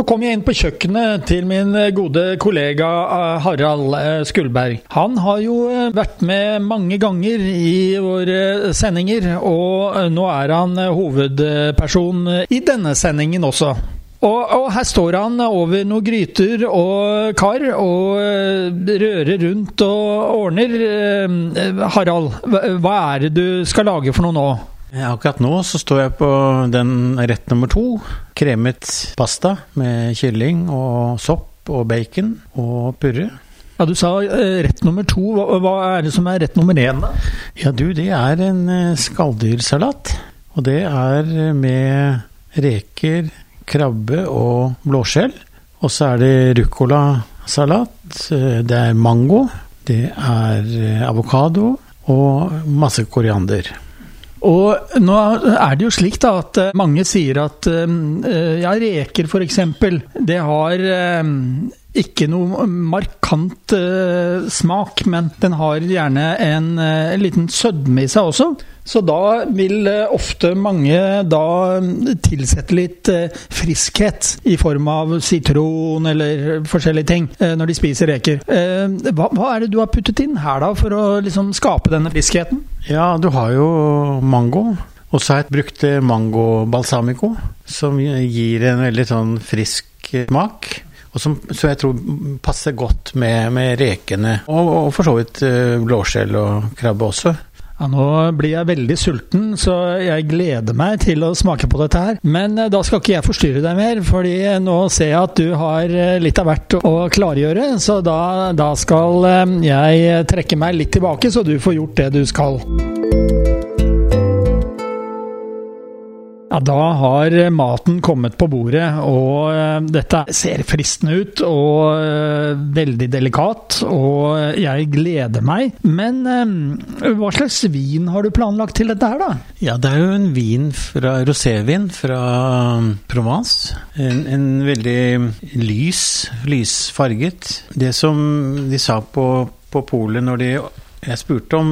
Så kom jeg inn på kjøkkenet til min gode kollega eh, Harald Skulberg. Skullberg. Han har jo eh, vært med mange ganger i våre sendinger, og nå er han hovedperson i denne sendingen også. Og, og, her står han over noen gryter og kar og rører rundt og ordner. Harald, hva er det du skal lage for noe nå? Akkurat nå så står jeg på den rett nummer to. Kremet pasta med kylling og sopp og bacon og purre. Ja, Du sa eh, rett nummer to. Hva, hva, er det som er rett nummer én? da? Ja, du, det er en eh, skalldyrsalat. Og det er med reker, krabbe og blåskjell. Og så er det ruccolasalat. Det er mango. Det er avokado og masse koriander. Og nå er det jo slik da at eh, mange sier at eh, ja, reker f.eks. det har eh, ikke noe markant smak, men den har gjerne en, en liten sødme i seg også. Så da vil ofte mange da tilsette litt friskhet i form av sitron eller forskjellige ting når de spiser reker. Hva, hva er det du har puttet inn her da for å liksom skape denne friskheten? Ja, du har jo mango. Og så har jeg brukt mango balsamico, som gir en veldig sånn frisk smak. Og som, som, jeg tror passer godt med, med rekene, og, og, for så vidt eh, blåskjell og krabbe også. Ja, Nå blir jeg veldig sulten, så jeg gleder meg til å smake på dette her. Men eh, da skal ikke jeg forstyrre deg mer, fordi nå ser jeg at du har eh, litt av hvert å klargjøre. Så da, da skal jeg trekke meg litt tilbake, så du får gjort det du skal. Ja, Da har maten kommet på bordet, og uh, dette ser fristende ut og uh, veldig delikat. Og jeg gleder meg. Men hva slags vin har du planlagt til dette her, da? Ja, det er jo en vin fra rosévin fra Provence. En, en veldig lys, lysfarget. Det som de sa på, på polet når de jeg spurte om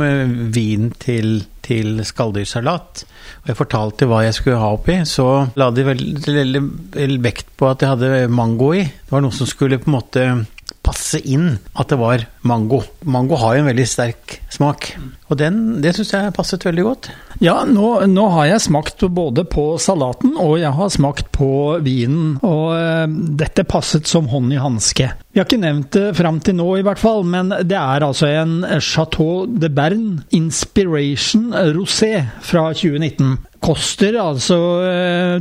vin til, til skalldyrsalat og jeg fortalte hva jeg skulle ha oppi, så la de veldig vekt på at jeg hadde mango i. Det var noe som skulle på en måte passe inn at det var mango. Mango har jo en veldig sterk smak, og den, det syns jeg passet veldig godt. Ja, nå, nå, har jeg smakt både på salaten og jeg har smakt på vinen, og uh, dette passet som hånd i hanske. Vi har ikke nevnt det fram til nå, i hvert fall, men det er altså en Chateau de Berne Inspiration Rosé fra 2019 koster altså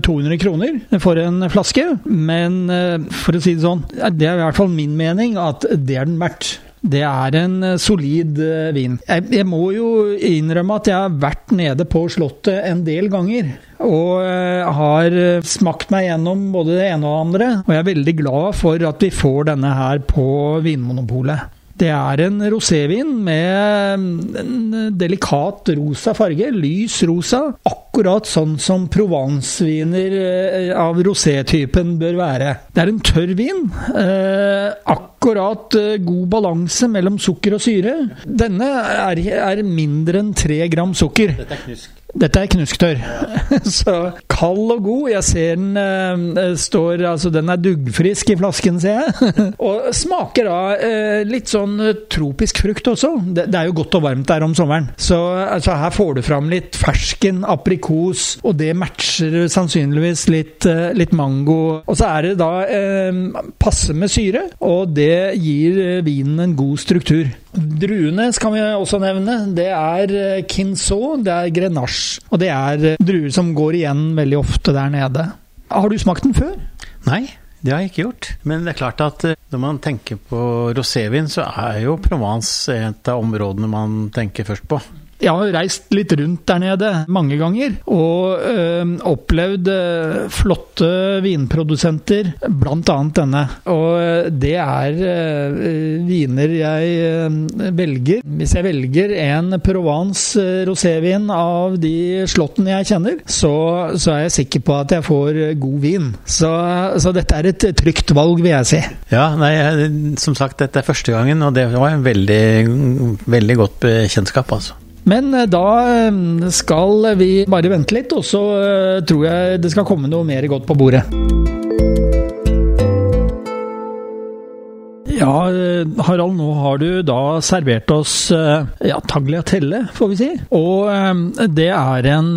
200 eh, kroner for en flaske. Men eh, for å si det sånn, det er i hvert fall min mening at det er den verdt. Det er en eh, solid vin. Jeg, må jo innrømme at jeg har vært nede på Slottet en del ganger. Og har smakt meg gjennom både det ene og det andre. Og jeg er veldig glad for at vi får denne her på Vinmonopolet. Det er en rosévin med en delikat rosa farge, lys rosa. Akkurat sånn som provansviner eh, av rosétypen bør være. Det er en tørr vin. Eh, akkurat eh, god balanse mellom sukker og syre. Denne er mindre enn tre gram sukker. Dette er knusk. Dette er knusktørr. Så kald og god. Jeg ser den eh, står Altså, den er duggfrisk i flasken, ser jeg. og smaker da eh, litt sånn tropisk frukt også. Det, det, er jo godt og varmt der om sommeren. Så altså, her får du fram litt fersken, aprikos, og det matcher sannsynligvis litt, eh, litt mango. Og så er det da passe med syre, og det gir vinen en god struktur. Druene skal vi også nevne. Det er Kinsaut, det er Grenache og det er eh, druer som går igjen veldig ofte der nede. Har du smakt den før? Nei, det har jeg ikke gjort. Men det er klart at eh, når man tenker på rosévin, så er jo Provence et av områdene man tenker først på. Jeg har reist litt rundt der nede mange ganger, og øh, opplevd øh, flotte vinprodusenter, annet denne. Og det er øh, viner jeg velger. Hvis jeg velger en Provence rosévin av de slottene jeg kjenner, så, så, er jeg sikker på at jeg får god vin. Så, så dette er et trygt valg, vil jeg si. Ja, nei, som sagt, dette er første gangen, og det var en veldig, veldig godt bekjentskap, altså. Men eh, da eh, skal vi bare vente litt, og så eh, tror jeg det skal komme noe mer godt på bordet. Ja, Harald, nå har du da servert oss ja, tagliatelle, får vi si. Og det er en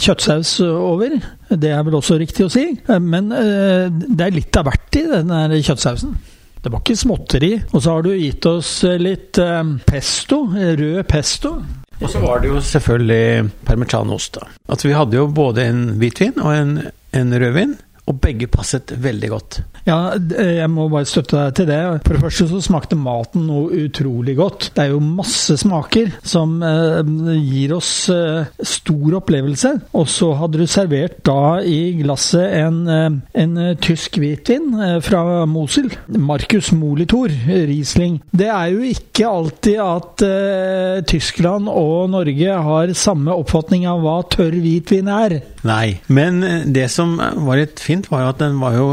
kjøttsaus over. Det er vel også riktig å si. Men det er litt av hvert i denne kjøttsausen. Det var ikke småtteri. Og så har du gitt oss litt eh, pesto, rød pesto. Og så var det jo selvfølgelig parmesanost. Altså, vi hadde jo både en hvitvin og en, en rødvin, og begge passet veldig godt. Ja, jeg må bare støtte deg til det. For det første så smakte maten noe utrolig godt. Det er jo masse smaker som eh, gir oss eh, stor opplevelse. Og så hadde du servert da i glasset en, eh, en tysk hvitvin eh, fra Mosul. Marcus Molitor, Riesling. Det er jo ikke alltid at eh, Tyskland og Norge har samme oppfatning av hva tørr hvitvin er. Nei, men eh, det som var litt fint, var jo at den var jo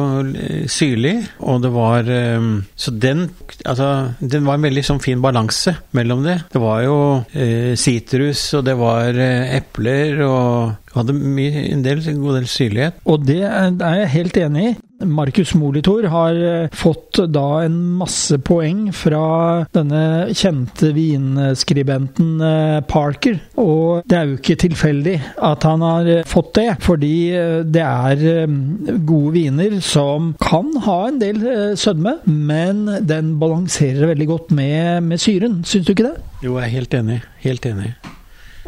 syrlig, og det var um, Så den Altså, den var en veldig sånn fin balanse mellom det. Det var jo eh, sitrus, eh, og det var eh, epler, og hadde mye, en del, en god del syrlighet. Og det er jeg helt enig i. Markus Molitor har eh, fått da en masse poeng fra denne kjente vinskribenten eh, Parker. Og det er jo ikke tilfeldig at han har eh, fått det, fordi det er gode viner som kan ha en del sødme, men den balanserer veldig godt med, med syren. Syns du ikke det? Jo, jeg er helt enig. Helt enig.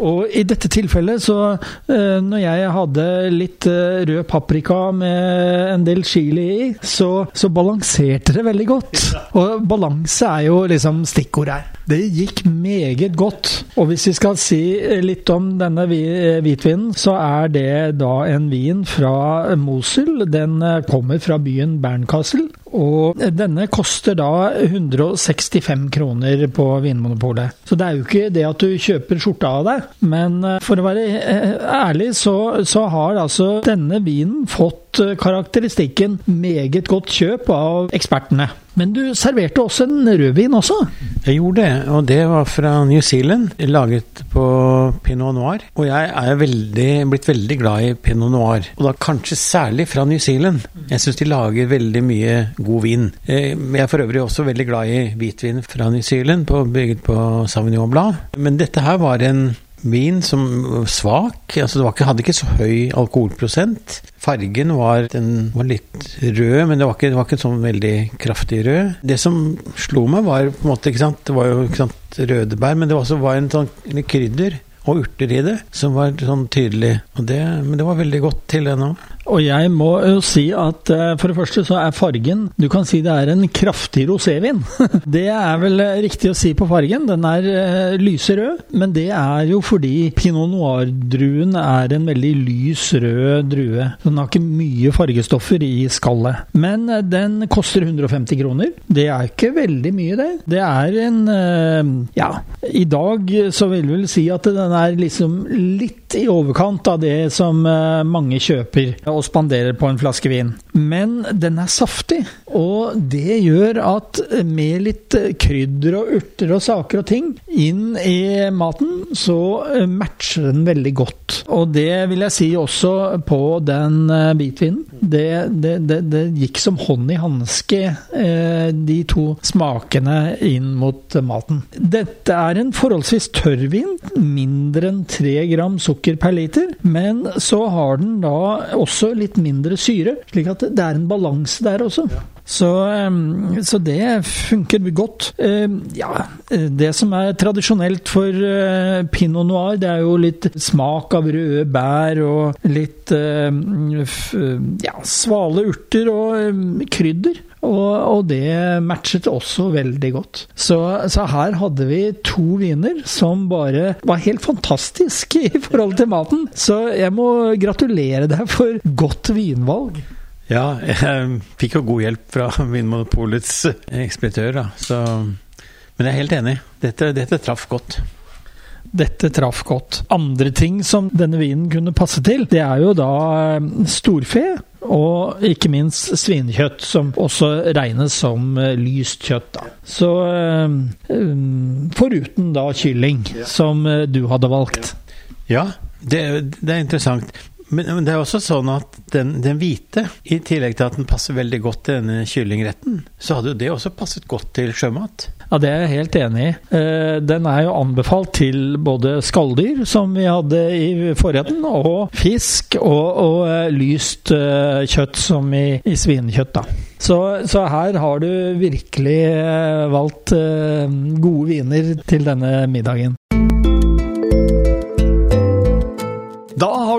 Og i dette tilfellet, så eh, når jeg hadde litt eh, rød paprika med en del chili i, så, så balanserte det veldig godt. Og balanse er jo liksom stikkord her. Det gikk meget godt. Og hvis vi skal si litt om denne hvitvinen, så er det da en vin fra Mosul. Den eh, kommer fra byen Bernkastel. Og denne koster da 165 kroner på Vinmonopolet. Så det er jo ikke det at du kjøper skjorta av deg, men eh, for å være eh, ærlig, så, så har altså denne vinen fått karakteristikken meget godt kjøp av ekspertene. Men du serverte også en rødvin også? Jeg gjorde det, og det var fra New Zealand. Laget på pinot noir. Og jeg er veldig, blitt veldig glad i pinot noir. Og da kanskje særlig fra New Zealand. Jeg syns de lager veldig mye god vin. Eh, jeg er for øvrig også veldig glad i hvitvin fra New Zealand, bygget på Sauvignon Blad. Men dette her var en vin som svak. altså ikke, hadde ikke så høy alkoholprosent. Fargen var, var litt rød, men det var, ikke, det var ikke sånn veldig kraftig rød. Det som slo meg, var på en måte, ikke sant, det var jo ikke sant, rødebær, men det var også var en sånn krydder og urter i det som var sånn tydelig. Det, men det var veldig godt til det nå. Og jeg må jo si at eh, for det første så er fargen Du kan si det er en kraftig rosévin. Det er vel eh, riktig å si på fargen. Den er lyserød, men det er jo fordi pinot noir-druen er en veldig lys rød drue. Den har ikke mye fargestoffer i skallet. Men den koster 150 kroner. Det er ikke veldig mye, det. Det er en Ja, i dag så vil vi vel si at den er liksom litt i overkant av det som mange kjøper og spanderer på en flaske vin. Men den er saftig, og det gjør at med litt krydder og urter og saker og ting inn i maten, så matcher den veldig godt. Og det vil jeg si også på den eh, hvitvinen. Det, det, det, det, gikk som hånd i hanske, eh, de to smakene inn mot maten. Dette er en forholdsvis tørr vin, mindre enn tre gram sukker per liter, men så har den da også litt mindre syre, slik at det er en balanse der også. Ja. Så, eh, så det funker godt. Eh, ja, det som er tradisjonelt for pinot noir, det er jo litt smak av røde bær og litt ja, svale urter og krydder. Og, og, det matchet også veldig godt. Så, så, her hadde vi to viner som bare var helt fantastiske i forhold til maten. Så jeg må gratulere deg for godt vinvalg. Ja, jeg fikk jo god hjelp fra Vinmonopolets ekspeditør, da. Så, men jeg er helt enig. Dette, dette traff godt. Dette traff godt. Andre ting som denne vinen kunne passe til, det er jo da eh, storfe. Og ikke minst svinekjøtt, som også regnes som eh, lyst kjøtt. Da. Så um, foruten da kylling, som du hadde valgt. Ja, det, det er interessant. Men, men, det er også sånn at den, den, hvite, i tillegg til at den passer veldig godt til denne kyllingretten, så hadde jo det også passet godt til sjømat. Ja, det er jeg helt enig i. Eh, den er jo anbefalt til både skalldyr, som vi hadde i forretten, og fisk, og, og eh, lyst eh, kjøtt, som i, i svinekjøtt, da. Så, så, her har du virkelig valgt gode viner til denne middagen.